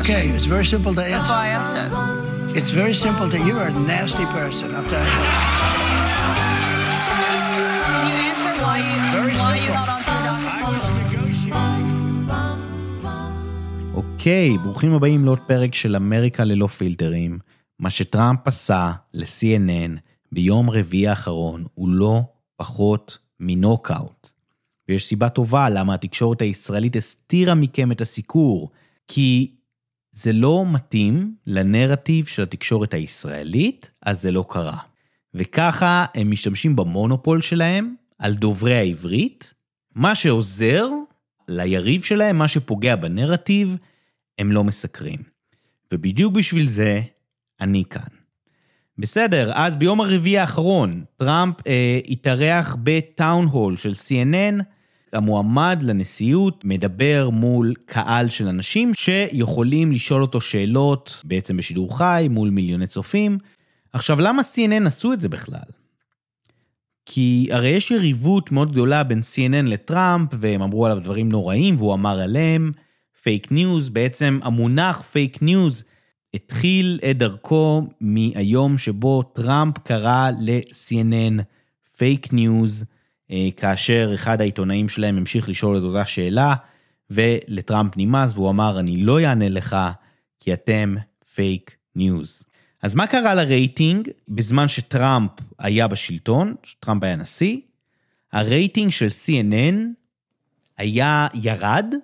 Okay, it's very simple to That's answer. why I asked it. It's very simple to. You're a nasty person. I'll tell you. Can you answer why you Very why you simple. held on to the document? אוקיי, ברוכים הבאים לעוד פרק של אמריקה ללא פילטרים. מה שטראמפ עשה ל-CNN ביום רביעי האחרון הוא לא פחות מנוקאוט. ויש סיבה טובה למה התקשורת הישראלית הסתירה מכם את הסיקור, כי זה לא מתאים לנרטיב של התקשורת הישראלית, אז זה לא קרה. וככה הם משתמשים במונופול שלהם על דוברי העברית, מה שעוזר ליריב שלהם, מה שפוגע בנרטיב, הם לא מסקרים. ובדיוק בשביל זה, אני כאן. בסדר, אז ביום הרביעי האחרון, טראמפ אה, התארח בטאון הול של CNN, המועמד לנשיאות מדבר מול קהל של אנשים שיכולים לשאול אותו שאלות בעצם בשידור חי מול מיליוני צופים. עכשיו, למה CNN עשו את זה בכלל? כי הרי יש יריבות מאוד גדולה בין CNN לטראמפ, והם אמרו עליו דברים נוראים, והוא אמר עליהם פייק ניוז. בעצם המונח פייק ניוז התחיל את דרכו מהיום שבו טראמפ קרא ל-CNN פייק ניוז, כאשר אחד העיתונאים שלהם המשיך לשאול את אותה שאלה, ולטראמפ נמאס, והוא אמר, אני לא אענה לך, כי אתם פייק ניוז. אז מה קרה לרייטינג בזמן שטראמפ היה בשלטון, שטראמפ היה נשיא? הרייטינג של CNN היה ירד,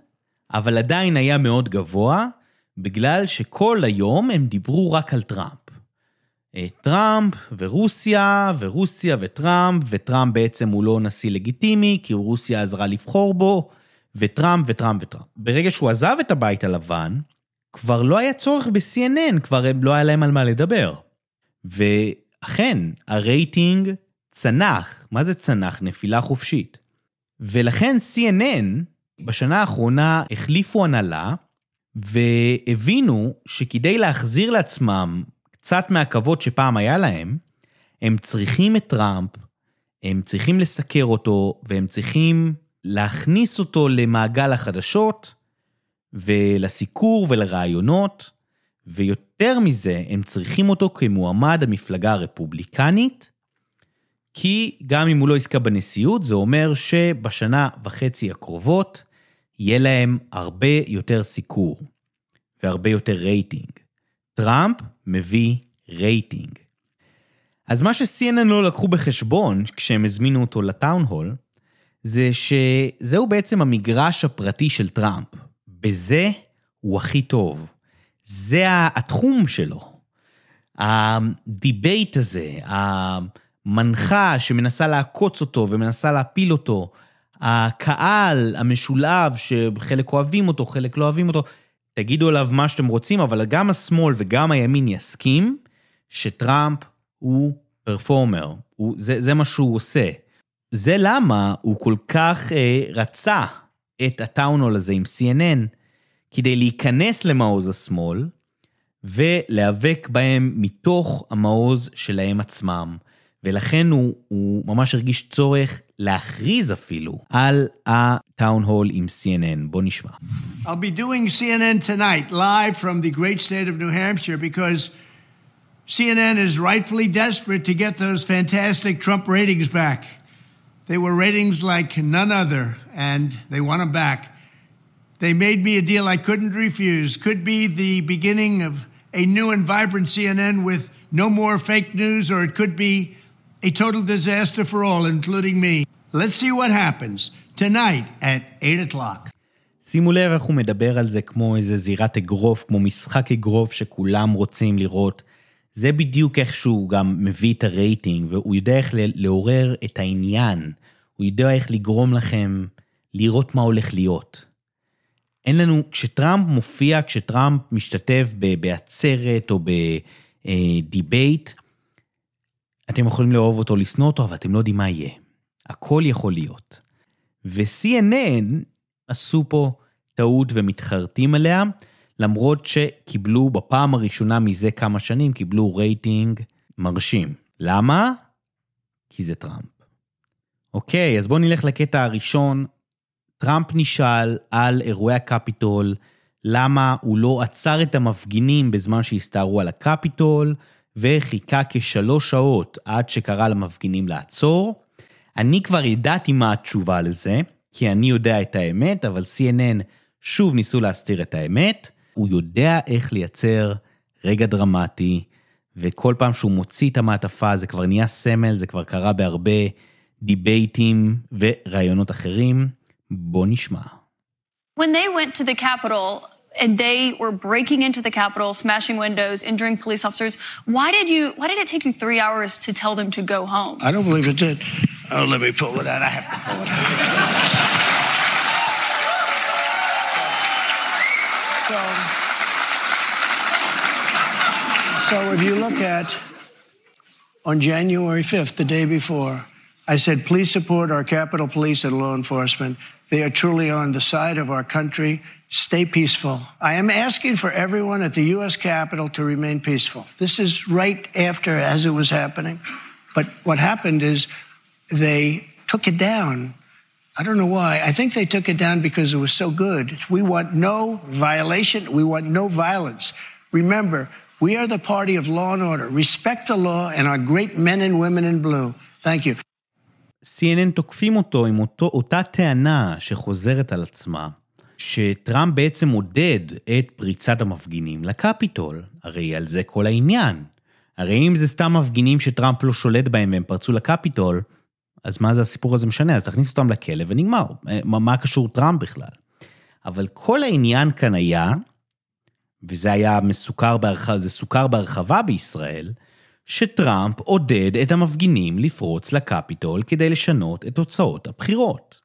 אבל עדיין היה מאוד גבוה, בגלל שכל היום הם דיברו רק על טראמפ. אה, טראמפ ורוסיה, ורוסיה וטראמפ, וטראמפ בעצם הוא לא נשיא לגיטימי, כי רוסיה עזרה לבחור בו, וטראמפ וטראמפ וטראמפ. ברגע שהוא עזב את הבית הלבן, כבר לא היה צורך ב-CNN, כבר לא היה להם על מה לדבר. ואכן, הרייטינג צנח. מה זה צנח? נפילה חופשית. ולכן CNN בשנה האחרונה החליפו הנהלה, והבינו שכדי להחזיר לעצמם קצת מהכבוד שפעם היה להם, הם צריכים את טראמפ, הם צריכים לסקר אותו, והם צריכים להכניס אותו למעגל החדשות, ולסיקור ולרעיונות, ויותר מזה, הם צריכים אותו כמועמד המפלגה הרפובליקנית, כי גם אם הוא לא יזכה בנשיאות, זה אומר שבשנה וחצי הקרובות יהיה להם הרבה יותר סיקור והרבה יותר רייטינג. טראמפ מביא רייטינג. אז מה ש-CNN לא לקחו בחשבון כשהם הזמינו אותו ל town hall, זה שזהו בעצם המגרש הפרטי של טראמפ. בזה הוא הכי טוב. זה התחום שלו. ה debate הזה, המנחה שמנסה לעקוץ אותו ומנסה להפיל אותו, הקהל המשולב שחלק אוהבים אותו, חלק לא אוהבים אותו, תגידו עליו מה שאתם רוצים, אבל גם השמאל וגם הימין יסכים שטראמפ הוא פרפורמר, הוא, זה, זה מה שהוא עושה. זה למה הוא כל כך אה, רצה את הטאונול הזה עם CNN, כדי להיכנס למעוז השמאל ולהיאבק בהם מתוך המעוז שלהם עצמם. ולכן הוא, הוא ממש הרגיש צורך להכריז אפילו על הטאון הול עם CNN. בוא נשמע. I'll be doing CNN tonight live from the great state of New Hampshire because CNN is rightfully desperate to get those fantastic Trump ratings back. They were ratings like none other, and they want them back. They made me a deal I couldn't refuse. Could be the beginning of a new and vibrant CNN with no more fake news, or it could be a total disaster for all, including me. Let's see what happens tonight at 8 o'clock. שימו לב איך הוא מדבר על זה כמו איזה זירת אגרוף, כמו משחק אגרוף שכולם רוצים לראות. זה בדיוק איך שהוא גם מביא את הרייטינג, והוא יודע איך לעורר את העניין. הוא יודע איך לגרום לכם לראות מה הולך להיות. אין לנו, כשטראמפ מופיע, כשטראמפ משתתף בעצרת או ב debate, אתם יכולים לאהוב אותו, לשנוא אותו, אבל אתם לא יודעים מה יהיה. הכל יכול להיות. ו-CNN עשו פה טעות ומתחרטים עליה, למרות שקיבלו בפעם הראשונה מזה כמה שנים, קיבלו רייטינג מרשים. למה? כי זה טראמפ. אוקיי, אז בואו נלך לקטע הראשון. טראמפ נשאל על אירועי הקפיטול, למה הוא לא עצר את המפגינים בזמן שהסתערו על הקפיטול, וחיכה כשלוש שעות עד שקרא למפגינים לעצור. אני כבר ידעתי מה התשובה לזה, כי אני יודע את האמת, אבל CNN שוב ניסו להסתיר את האמת. הוא יודע איך לייצר רגע דרמטי, וכל פעם שהוא מוציא את המעטפה זה כבר נהיה סמל, זה כבר קרה בהרבה דיבייטים וראיונות אחרים. בוא נשמע. When they went to the Capitol and they were breaking into the Capitol, smashing windows, injuring police officers, why did you why did it take you three hours to tell them to go home? I don't believe it did. Oh, let me pull it out. I have to pull it out. so, so if you look at on January 5th, the day before, I said, please support our Capitol Police and law enforcement. They are truly on the side of our country. Stay peaceful. I am asking for everyone at the U.S. Capitol to remain peaceful. This is right after as it was happening. But what happened is they took it down. I don't know why. I think they took it down because it was so good. We want no violation. We want no violence. Remember, we are the party of law and order. Respect the law and our great men and women in blue. Thank you. CNN תוקפים אותו עם אותו, אותה טענה שחוזרת על עצמה, שטראמפ בעצם עודד את פריצת המפגינים לקפיטול. הרי על זה כל העניין. הרי אם זה סתם מפגינים שטראמפ לא שולט בהם והם פרצו לקפיטול, אז מה זה הסיפור הזה משנה? אז תכניס אותם לכלא ונגמר. מה, מה קשור טראמפ בכלל? אבל כל העניין כאן היה, וזה היה מסוכר בהרחבה, זה סוכר בהרחבה בישראל, שטראמפ עודד את המפגינים לפרוץ לקפיטול כדי לשנות את תוצאות הבחירות.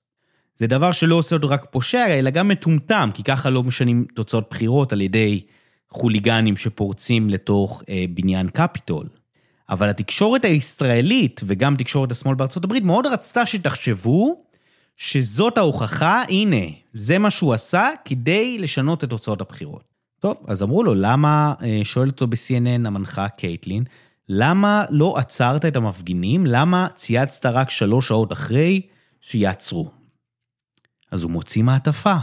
זה דבר שלא עושה אותו רק פושע, אלא גם מטומטם, כי ככה לא משנים תוצאות בחירות על ידי חוליגנים שפורצים לתוך אה, בניין קפיטול. אבל התקשורת הישראלית וגם תקשורת השמאל בארצות הברית מאוד רצתה שתחשבו שזאת ההוכחה, הנה, זה מה שהוא עשה כדי לשנות את תוצאות הבחירות. טוב, אז אמרו לו, למה, אה, שואלת אותו ב-CNN המנחה קייטלין, למה לא עצרת את המפגינים? למה צייצת רק שלוש שעות אחרי שיעצרו? אז הוא מוציא מעטפה,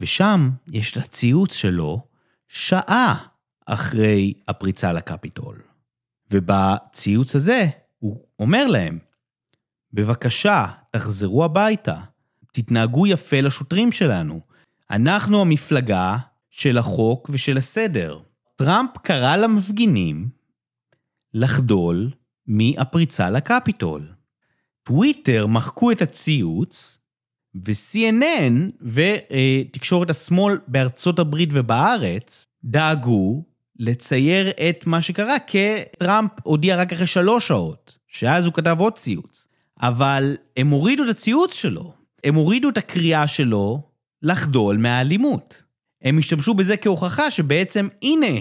ושם יש את הציוץ שלו שעה אחרי הפריצה לקפיטול. ובציוץ הזה הוא אומר להם, בבקשה, תחזרו הביתה, תתנהגו יפה לשוטרים שלנו. אנחנו המפלגה של החוק ושל הסדר. טראמפ קרא למפגינים לחדול מהפריצה לקפיטול. טוויטר מחקו את הציוץ, ו-CNN ותקשורת השמאל בארצות הברית ובארץ דאגו לצייר את מה שקרה כטראמפ הודיע רק אחרי שלוש שעות, שאז הוא כתב עוד ציוץ. אבל הם הורידו את הציוץ שלו, הם הורידו את הקריאה שלו לחדול מהאלימות. הם השתמשו בזה כהוכחה שבעצם, הנה,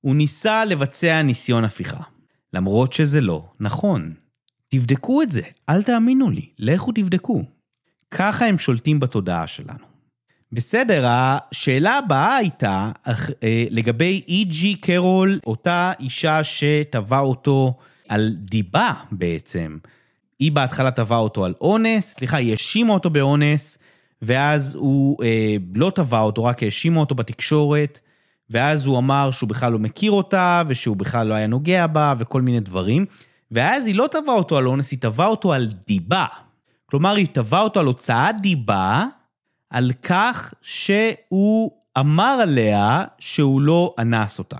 הוא ניסה לבצע ניסיון הפיכה. למרות שזה לא נכון. תבדקו את זה, אל תאמינו לי, לכו תבדקו. ככה הם שולטים בתודעה שלנו. בסדר, השאלה הבאה הייתה אה, לגבי אי.ג'י קרול, אותה אישה שטבעה אותו על דיבה בעצם. היא בהתחלה טבעה אותו על אונס, סליחה, היא האשימה אותו באונס, ואז הוא אה, לא טבע אותו, רק האשימה אותו בתקשורת, ואז הוא אמר שהוא בכלל לא מכיר אותה, ושהוא בכלל לא היה נוגע בה, וכל מיני דברים. ואז היא לא טבעה אותו על אונס, היא טבעה אותו על דיבה. כלומר, היא טבעה אותו על הוצאת דיבה, על כך שהוא אמר עליה שהוא לא אנס אותה.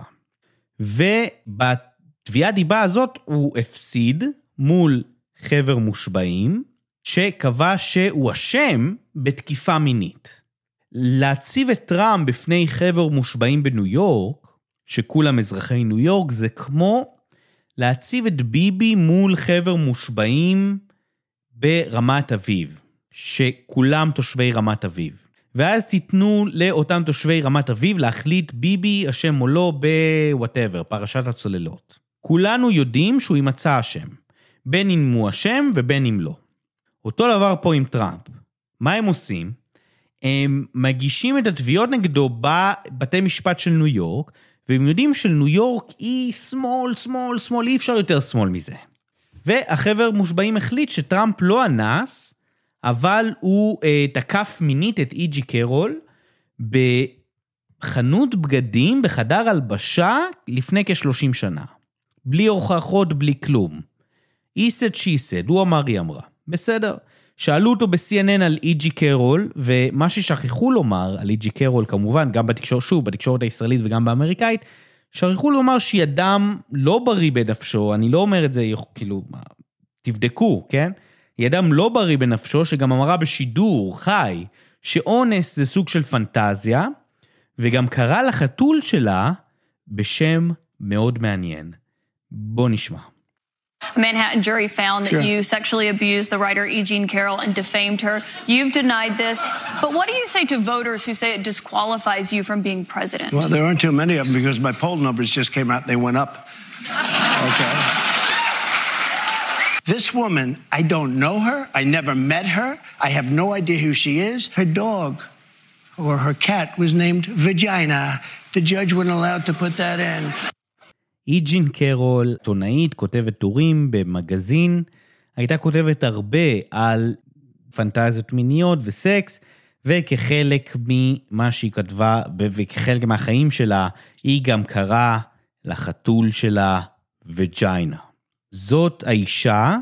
ובתביעת דיבה הזאת הוא הפסיד מול חבר מושבעים, שקבע שהוא אשם בתקיפה מינית. להציב את טראמפ בפני חבר מושבעים בניו יורק, שכולם אזרחי ניו יורק, זה כמו להציב את ביבי מול חבר מושבעים ברמת אביב, שכולם תושבי רמת אביב. ואז תיתנו לאותם תושבי רמת אביב להחליט ביבי אשם או לא ב whatever, פרשת הצוללות. כולנו יודעים שהוא יימצא אשם, בין אם הוא אשם ובין אם לא. אותו דבר פה עם טראמפ. מה הם עושים? הם מגישים את התביעות נגדו בבתי משפט של ניו יורק, והם יודעים שניו יורק היא שמאל, שמאל, שמאל, אי אפשר יותר שמאל מזה. והחבר מושבעים החליט שטראמפ לא אנס, אבל הוא אה, תקף מינית את איג'י קרול בחנות בגדים בחדר הלבשה לפני כ-30 שנה. בלי הוכחות, בלי כלום. he said she said, הוא אמר, היא אמרה. בסדר. שאלו אותו ב-CNN על איג'י קרול, ומה ששכחו לומר על איג'י קרול, כמובן, גם בתקשורת, שוב, בתקשורת הישראלית וגם באמריקאית, שכחו לומר שהיא אדם לא בריא בנפשו, אני לא אומר את זה, כאילו, תבדקו, כן? היא אדם לא בריא בנפשו, שגם אמרה בשידור חי, שאונס זה סוג של פנטזיה, וגם קרא לחתול שלה בשם מאוד מעניין. בוא נשמע. A Manhattan jury found that Sure. you sexually abused the writer E. Jean Carroll and defamed her. You've denied this. But what do you say to voters who say it disqualifies you from being president? Well, there aren't too many of them because my poll numbers just came out and they went up. Okay. This woman, I don't know her. I never met her. I have no idea who she is. Her dog or her cat was named Vagina. The judge wasn't allowed to put that in. איג'ין קרול, עיתונאית, כותבת טורים במגזין, הייתה כותבת הרבה על פנטזיות מיניות וסקס, וכחלק ממה שהיא כתבה, וכחלק מהחיים שלה, היא גם קראה לחתול שלה וג'יינה. זאת האישה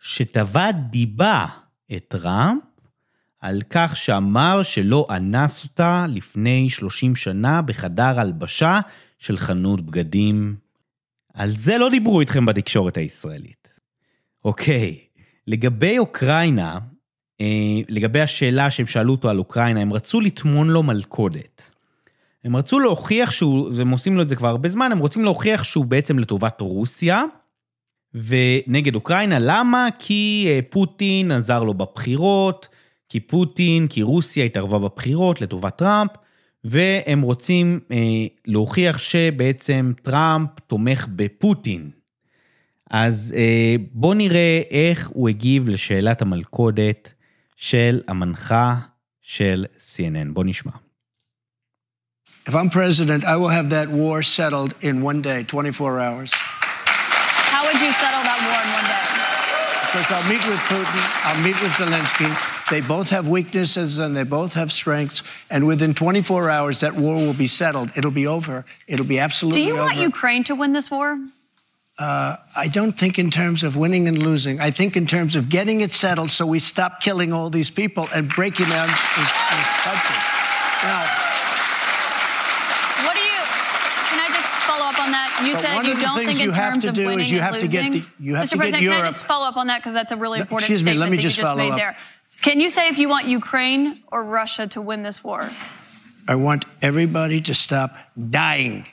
שטבעה דיבה את טראמפ על כך שאמר שלא אנס אותה לפני 30 שנה בחדר הלבשה של חנות בגדים. על זה לא דיברו איתכם בתקשורת הישראלית. אוקיי, לגבי אוקראינה, אה, לגבי השאלה שהם שאלו אותו על אוקראינה, הם רצו לטמון לו מלכודת. הם רצו להוכיח שהוא, והם עושים לו את זה כבר הרבה זמן, הם רוצים להוכיח שהוא בעצם לטובת רוסיה, ונגד אוקראינה. למה? כי אה, פוטין עזר לו בבחירות, כי פוטין, כי רוסיה התערבה בבחירות לטובת טראמפ, והם רוצים אה, להוכיח שבעצם טראמפ תומך בפוטין. אז אה, בואו נראה איך הוא הגיב לשאלת המלכודת של המנחה של CNN. בואו נשמע. If I'm president, I will have that war settled in one day, 24 hours. How would you settle that war in one day? Because I'll meet with Putin, I'll meet with Zelensky. They both have weaknesses and they both have strengths. And within 24 hours, that war will be settled. It'll be over. It'll be absolutely. Do absolutely you want. Ukraine to win this war? Uh, I don't think in terms of winning and losing. I think in terms of getting it settled so we stop killing all these people and breaking down this, this country. Now, What do you? Can I just follow up on that? You But said one you don't think in terms to of do is winning you and have to get losing. the- you have Mr. President, can I Europe- just follow up on that because that's a really important excuse me, let statement me that just you just made up. there. Can you say if you want Ukraine or Russia to win this war? I want everybody to stop dying.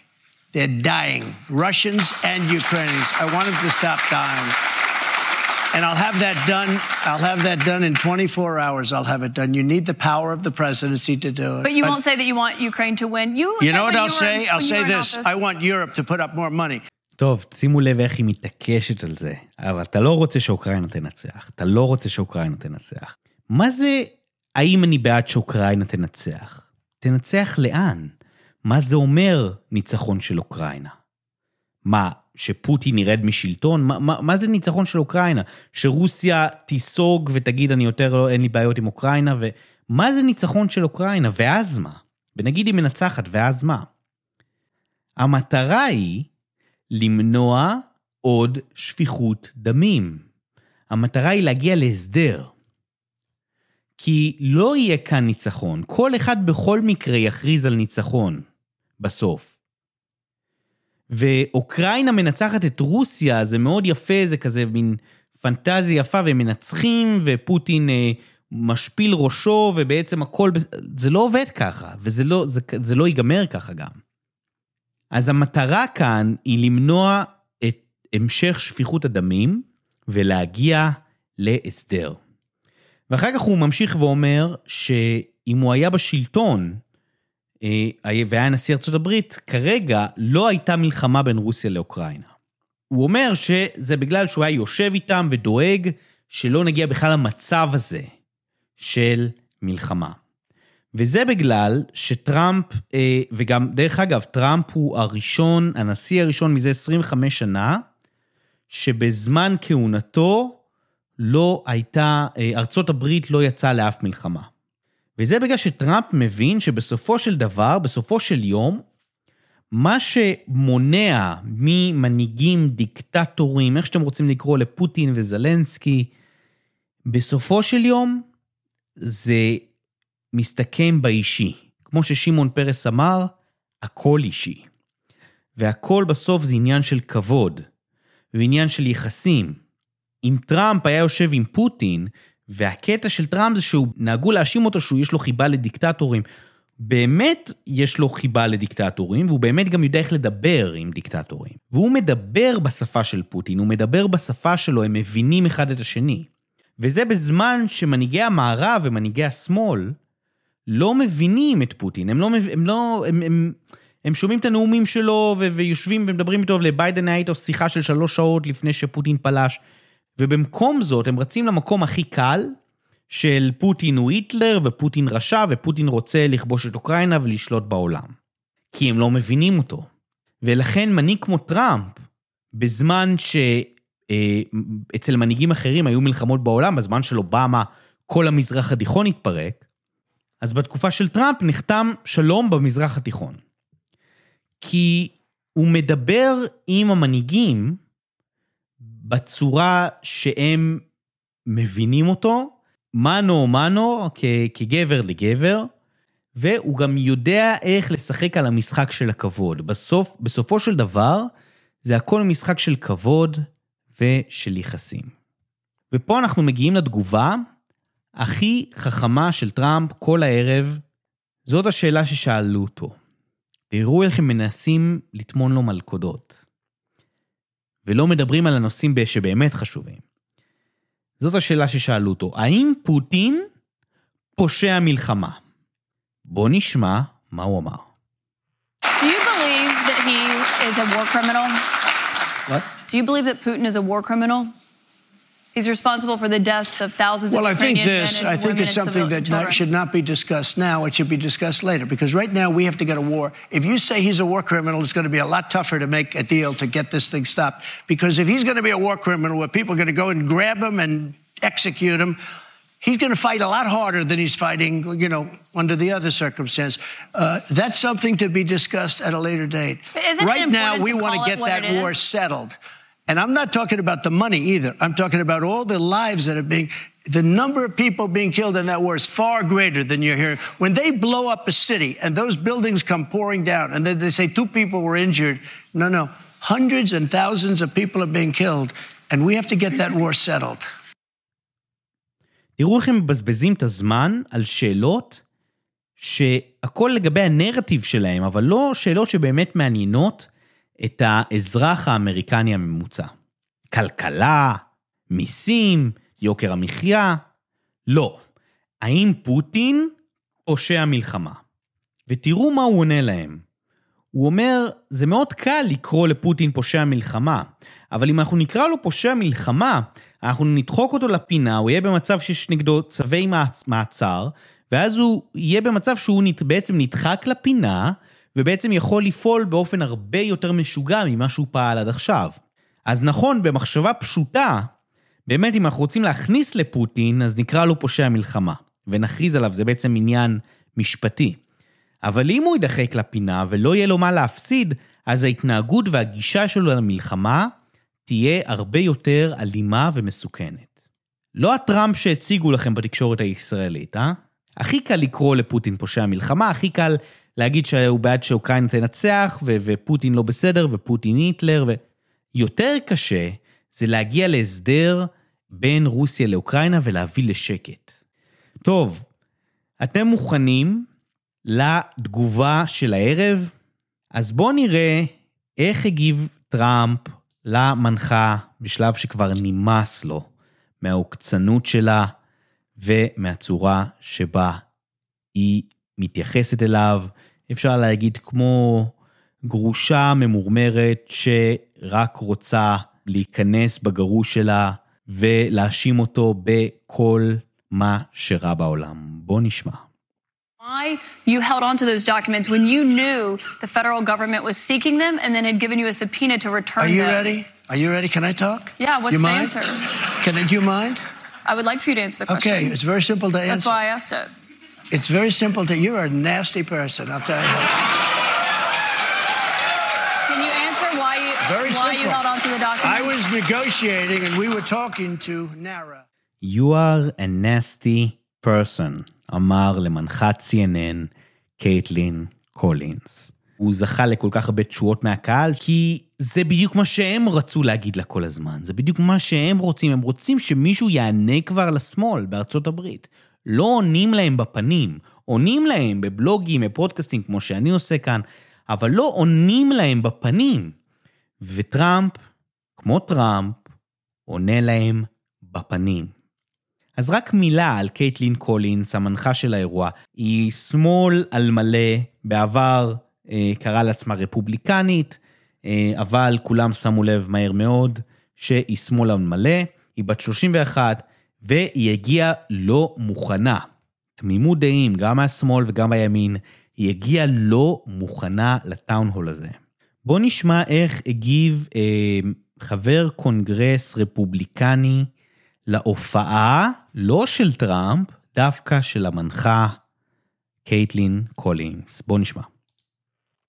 They're dying, Russians and Ukrainians. I want them to stop dying. And I'll have that done. I'll have that done in 24 hours. I'll have it done. You need the power of the presidency to do it. But you won't say that you want Ukraine to win. You. You know what I'll you were in- say? I'll say this. office. I want Europe to put up more money. טוב, שימו לב איך היא מתעקשת על זה, אבל אתה לא רוצה שאוקראינה תנצח, אתה לא רוצה שאוקראינה תנצח. מה זה, האם אני בעד שאוקראינה תנצח? תנצח לאן? מה זה אומר ניצחון של אוקראינה? מה, שפוטין ירד משלטון? מה, מה, מה זה ניצחון של אוקראינה? שרוסיה תיסוג ותגיד אני יותר לא, אין לי בעיות עם אוקראינה? ומה זה ניצחון של אוקראינה? ואז מה? ונגיד היא מנצחת, ואז מה? המטרה היא למנוע עוד שפיכות דמים. המטרה היא להגיע להסדר. כי לא יהיה כאן ניצחון, כל אחד בכל מקרה יכריז על ניצחון, בסוף. ואוקראינה מנצחת את רוסיה, זה מאוד יפה, זה כזה מין פנטזיה יפה, והם מנצחים, ופוטין אה, משפיל ראשו, ובעצם הכל, זה לא עובד ככה, וזה לא, זה, זה לא ייגמר ככה גם. אז המטרה כאן היא למנוע את המשך שפיכות הדמים ולהגיע להסדר. ואחר כך הוא ממשיך ואומר שאם הוא היה בשלטון והיה נשיא ארצות הברית, כרגע לא הייתה מלחמה בין רוסיה לאוקראינה. הוא אומר שזה בגלל שהוא היה יושב איתם ודואג שלא נגיע בכלל למצב הזה של מלחמה. וזה בגלל שטראמפ, אה, וגם, דרך אגב, טראמפ הוא הראשון, הנשיא הראשון מזה 25 שנה, שבזמן כהונתו לא הייתה, אה, ארצות הברית לא יצאה לאף מלחמה. וזה בגלל שטראמפ מבין שבסופו של דבר, בסופו של יום, מה שמונע ממנהיגים, דיקטטורים, איך שאתם רוצים לקרוא לפוטין וזלנסקי, בסופו של יום זה מסתכם באישי. כמו ששמעון פרס אמר, הכל אישי. והכל בסוף זה עניין של כבוד, ועניין של יחסים. אם טראמפ היה יושב עם פוטין, והקטע של טראמפ זה שהוא, נהגו להאשים אותו שהוא יש לו חיבה לדיקטטורים. באמת יש לו חיבה לדיקטטורים, והוא באמת גם יודע איך לדבר עם דיקטטורים. והוא מדבר בשפה של פוטין, הוא מדבר בשפה שלו, הם מבינים אחד את השני. וזה בזמן שמנהיגי המערב ומנהיגי השמאל לא מבינים את פוטין, הם לא, הם לא, הם, הם, הם שומעים את הנאומים שלו ו- ויושבים ומדברים איתו, לביידן היה איתו שיחה של שלוש שעות לפני שפוטין פלש, ובמקום זאת הם רצים למקום הכי קל, של פוטין הוא היטלר ופוטין רשע ופוטין רוצה לכבוש את אוקראינה ולשלוט בעולם. כי הם לא מבינים אותו. ולכן מנהיג כמו טראמפ, בזמן שאצל מנהיגים אחרים היו מלחמות בעולם, בזמן של אובמה כל המזרח התיכון התפרק, אז בתקופה של טראמפ נחתם שלום במזרח התיכון. כי הוא מדבר עם המנהיגים בצורה שהם מבינים אותו, מנו מנו, כגבר לגבר, והוא גם יודע איך לשחק על המשחק של הכבוד. בסוף, בסופו של דבר, זה הכל משחק של כבוד ושל יחסים. ופה אנחנו מגיעים לתגובה הכי חכמה של טראמפ כל הערב, זאת השאלה ששאלו אותו. תראו איך הם מנסים לטמון לו מלכודות. ולא מדברים על הנושאים שבאמת חשובים. זאת השאלה ששאלו אותו, האם פוטין פושע מלחמה? בוא נשמע מה הוא אמר. Do you believe that he is a war criminal? What? Do you believe that Putin is a war criminal? He's responsible for the deaths of thousands Well, of I think this. I think it's something that not, should not be discussed now. It should be discussed later because right now we have to get a war. If you say he's a war criminal, it's going to be a lot tougher to make a deal to get this thing stopped. Because if he's going to be a war criminal, where people are going to go and grab him and execute him. He's going to fight a lot harder than he's fighting, you know, under the other circumstance. Uh, that's something to be discussed at a later date. Isn't it right now, we want to get that war settled. And I'm not talking about the money either. I'm talking about all the lives that are being, the number of people being killed in that war is far greater than you're hearing. When they blow up a city and those buildings come pouring down and then they say two people were injured, no, no. Hundreds and thousands of people are being killed, and we have to get that war settled. תראו איך הם מבזבזים את הזמן על שאלות שהכל לגבי הנרטיב שלהם, אבל לא שאלות שבאמת מעניינות את האזרח האמריקני הממוצע. כלכלה, מיסים, יוקר המחיה. לא. האם פוטין פושע מלחמה? ותראו מה הוא עונה להם. הוא אומר, זה מאוד קל לקרוא לפוטין פושע מלחמה, אבל אם אנחנו נקרא לו פושע מלחמה, אנחנו נדחוק אותו לפינה, הוא יהיה במצב שיש נגדו צווי מעצ- מעצר, ואז הוא יהיה במצב שהוא נת- בעצם נדחק לפינה, ובעצם יכול לפעול באופן הרבה יותר משוגע ממה שהוא פעל עד עכשיו. אז נכון, במחשבה פשוטה, באמת אם אנחנו רוצים להכניס לפוטין, אז נקרא לו פושע מלחמה, ונכריז עליו, זה בעצם עניין משפטי. אבל אם הוא יידחק לפינה ולא יהיה לו מה להפסיד, אז ההתנהגות והגישה שלו למלחמה תהיה הרבה יותר אלימה ומסוכנת. לא הטראמפ שהציגו לכם בתקשורת הישראלית, אה? הכי קל לקרוא לפוטין פושע מלחמה, הכי קל להגיד שהוא בעד שאוקראינה תנצח, ו- ופוטין לא בסדר, ופוטין היטלר, ו... יותר קשה זה להגיע להסדר בין רוסיה לאוקראינה ולהביא לשקט. טוב, אתם מוכנים לתגובה של הערב? אז בואו נראה איך הגיב טראמפ למנחה בשלב שכבר נמאס לו מהעוקצנות שלה ומהצורה שבה היא מתייחסת אליו. אפשר להגיד כמו גרושה ממורמרת שרק רוצה להיכנס בגרוש שלה ולהאשים אותו בכל מה שרע בעולם. בוא נשמע. Why you held on to those documents when you knew the federal government was seeking them and then had given you a subpoena to return Are you them? ready? Are you ready? Can I talk? Yeah, what's you the mind? answer? Can I, do you mind? I would like for you to answer the question. Okay, it's very simple to That's answer. why I asked it. It's very simple to. You're a nasty person. I'll tell you. Can you answer why you Very why you simple. held on to the documents? I was negotiating, and we were talking to Nara. You are a nasty person, אמר למנחת CNN קייטלין קולינס. הוא זכה לכל כך הרבה תשואות מהקהל, כי זה בדיוק מה שהם רצו להגיד לה כל הזמן. זה בדיוק מה שהם רוצים. הם רוצים שמישהו יענה כבר לשמאל בארצות הברית. לא עונים להם בפנים, עונים להם בבלוגים, בפודקאסטים, כמו שאני עושה כאן, אבל לא עונים להם בפנים. וטראמפ, כמו טראמפ, עונה להם בפנים. אז רק מילה על קייטלין קולינס, המנחה של האירוע. היא שמאל על מלא, בעבר אה, קראה לעצמה רפובליקנית, אה, אבל כולם שמו לב מהר מאוד שהיא שמאל על מלא, היא בת 31, והיא הגיעה לא מוכנה. תמימות דעים, גם מהשמאל וגם בימין, היא הגיעה לא מוכנה ל town hall הזה. בואו נשמע איך הגיב אה, חבר קונגרס רפובליקני להופעה, לא של טראמפ, דווקא של המנחה קייטלין קולינס. בואו נשמע.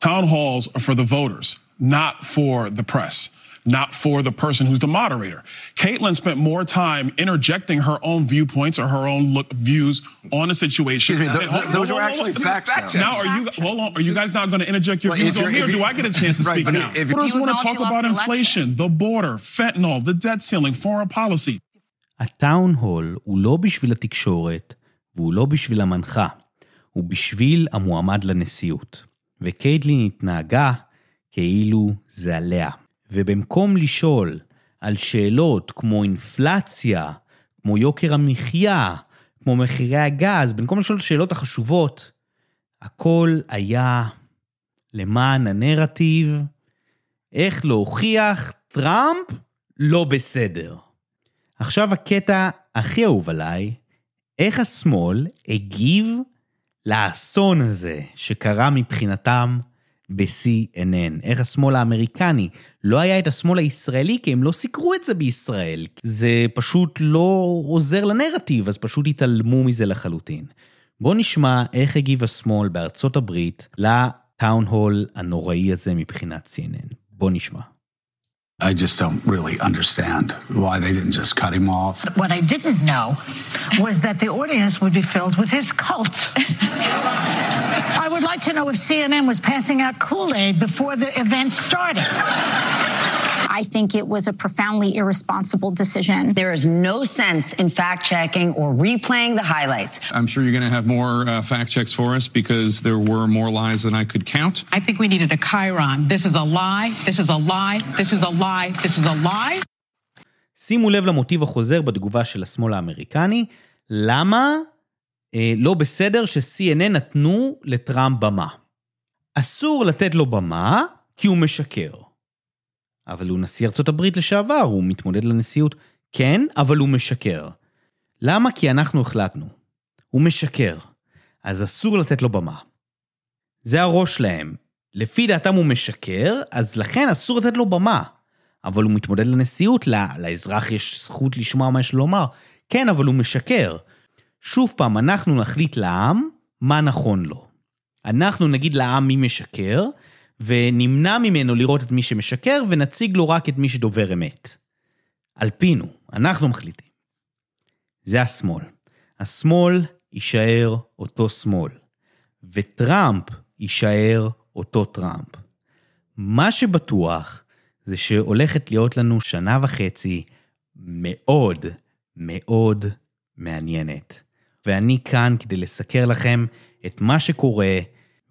Town halls are for the voters, not for the press, not for the person who's the moderator. Caitlin spent more time interjecting her own viewpoints or her own look views on a situation. Excuse me, th- And hold- th- those hold are on, actually hold on. facts, though. Now, are you hold on? Are you guys not going to interject your Well, views if on you're- me, or if do you- I get a chance to Right, speak but now? if- Voters You want to acknowledge talk you lost about the election. inflation, the border, fentanyl, the debt ceiling, foreign policy. הטאון הול הוא לא בשביל התקשורת, והוא לא בשביל המנחה, הוא בשביל המועמד לנשיאות. וקייטלין התנהגה כאילו זה עליה. ובמקום לשאול על שאלות כמו אינפלציה, כמו יוקר המחיה, כמו מחירי הגז, במקום לשאול את השאלות החשובות, הכל היה למען הנרטיב, איך להוכיח טראמפ לא בסדר. עכשיו הקטע הכי אהוב עליי, איך השמאל הגיב לאסון הזה שקרה מבחינתם ב-CNN. איך השמאל האמריקני, לא היה את השמאל הישראלי כי הם לא סיקרו את זה בישראל. זה פשוט לא עוזר לנרטיב, אז פשוט התעלמו מזה לחלוטין. בואו נשמע איך הגיב השמאל בארצות הברית לטאון הול הנוראי הזה מבחינת CNN. בואו נשמע. I just don't really understand why they didn't just cut him off. What I didn't know was that the audience would be filled with his cult. I would like to know if CNN was passing out Kool Aid before the event started. I think it was a profoundly irresponsible decision. There is no sense in fact checking or replaying the highlights. I'm sure you're going to have more uh, fact checks for us because there were more lies than I could count. I think we needed a Chiron. This is a lie. This is a lie. This is a lie. This is a lie. שימו לב למוטיב החוזר בתגובה של השמאל האמריקני, למה אה, לא בסדר ש-CNN נתנו לטראמפ במה. אסור לתת לו במה כי הוא משקר. אבל הוא נשיא ארצות הברית לשעבר, הוא מתמודד לנשיאות. כן, אבל הוא משקר. למה? כי אנחנו החלטנו. הוא משקר. אז אסור לתת לו במה. זה הראש שלהם. לפי דעתם הוא משקר, אז לכן אסור לתת לו במה. אבל הוא מתמודד לנשיאות, לא, לאזרח יש זכות לשמוע מה יש לו לומר. כן, אבל הוא משקר. שוב פעם, אנחנו נחליט לעם מה נכון לו. אנחנו נגיד לעם מי משקר, ונמנע ממנו לראות את מי שמשקר, ונציג לו רק את מי שדובר אמת. על פינו, אנחנו מחליטים. זה השמאל. השמאל יישאר אותו שמאל, וטראמפ יישאר אותו טראמפ. מה שבטוח זה שהולכת להיות לנו שנה וחצי מאוד מאוד מעניינת. ואני כאן כדי לסקר לכם את מה שקורה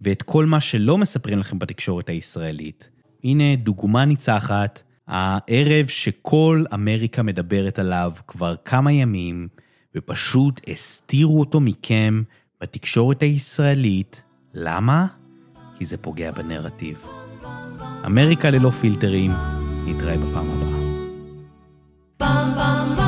ואת כל מה שלא מספרים לכם בתקשורת הישראלית. הנה דוגמה ניצחת, הערב שכל אמריקה מדברת עליו כבר כמה ימים, ופשוט הסתירו אותו מכם בתקשורת הישראלית. למה? כי זה פוגע בנרטיב. אמריקה ללא פילטרים, נתראה בפעם הבאה. Bum bum bum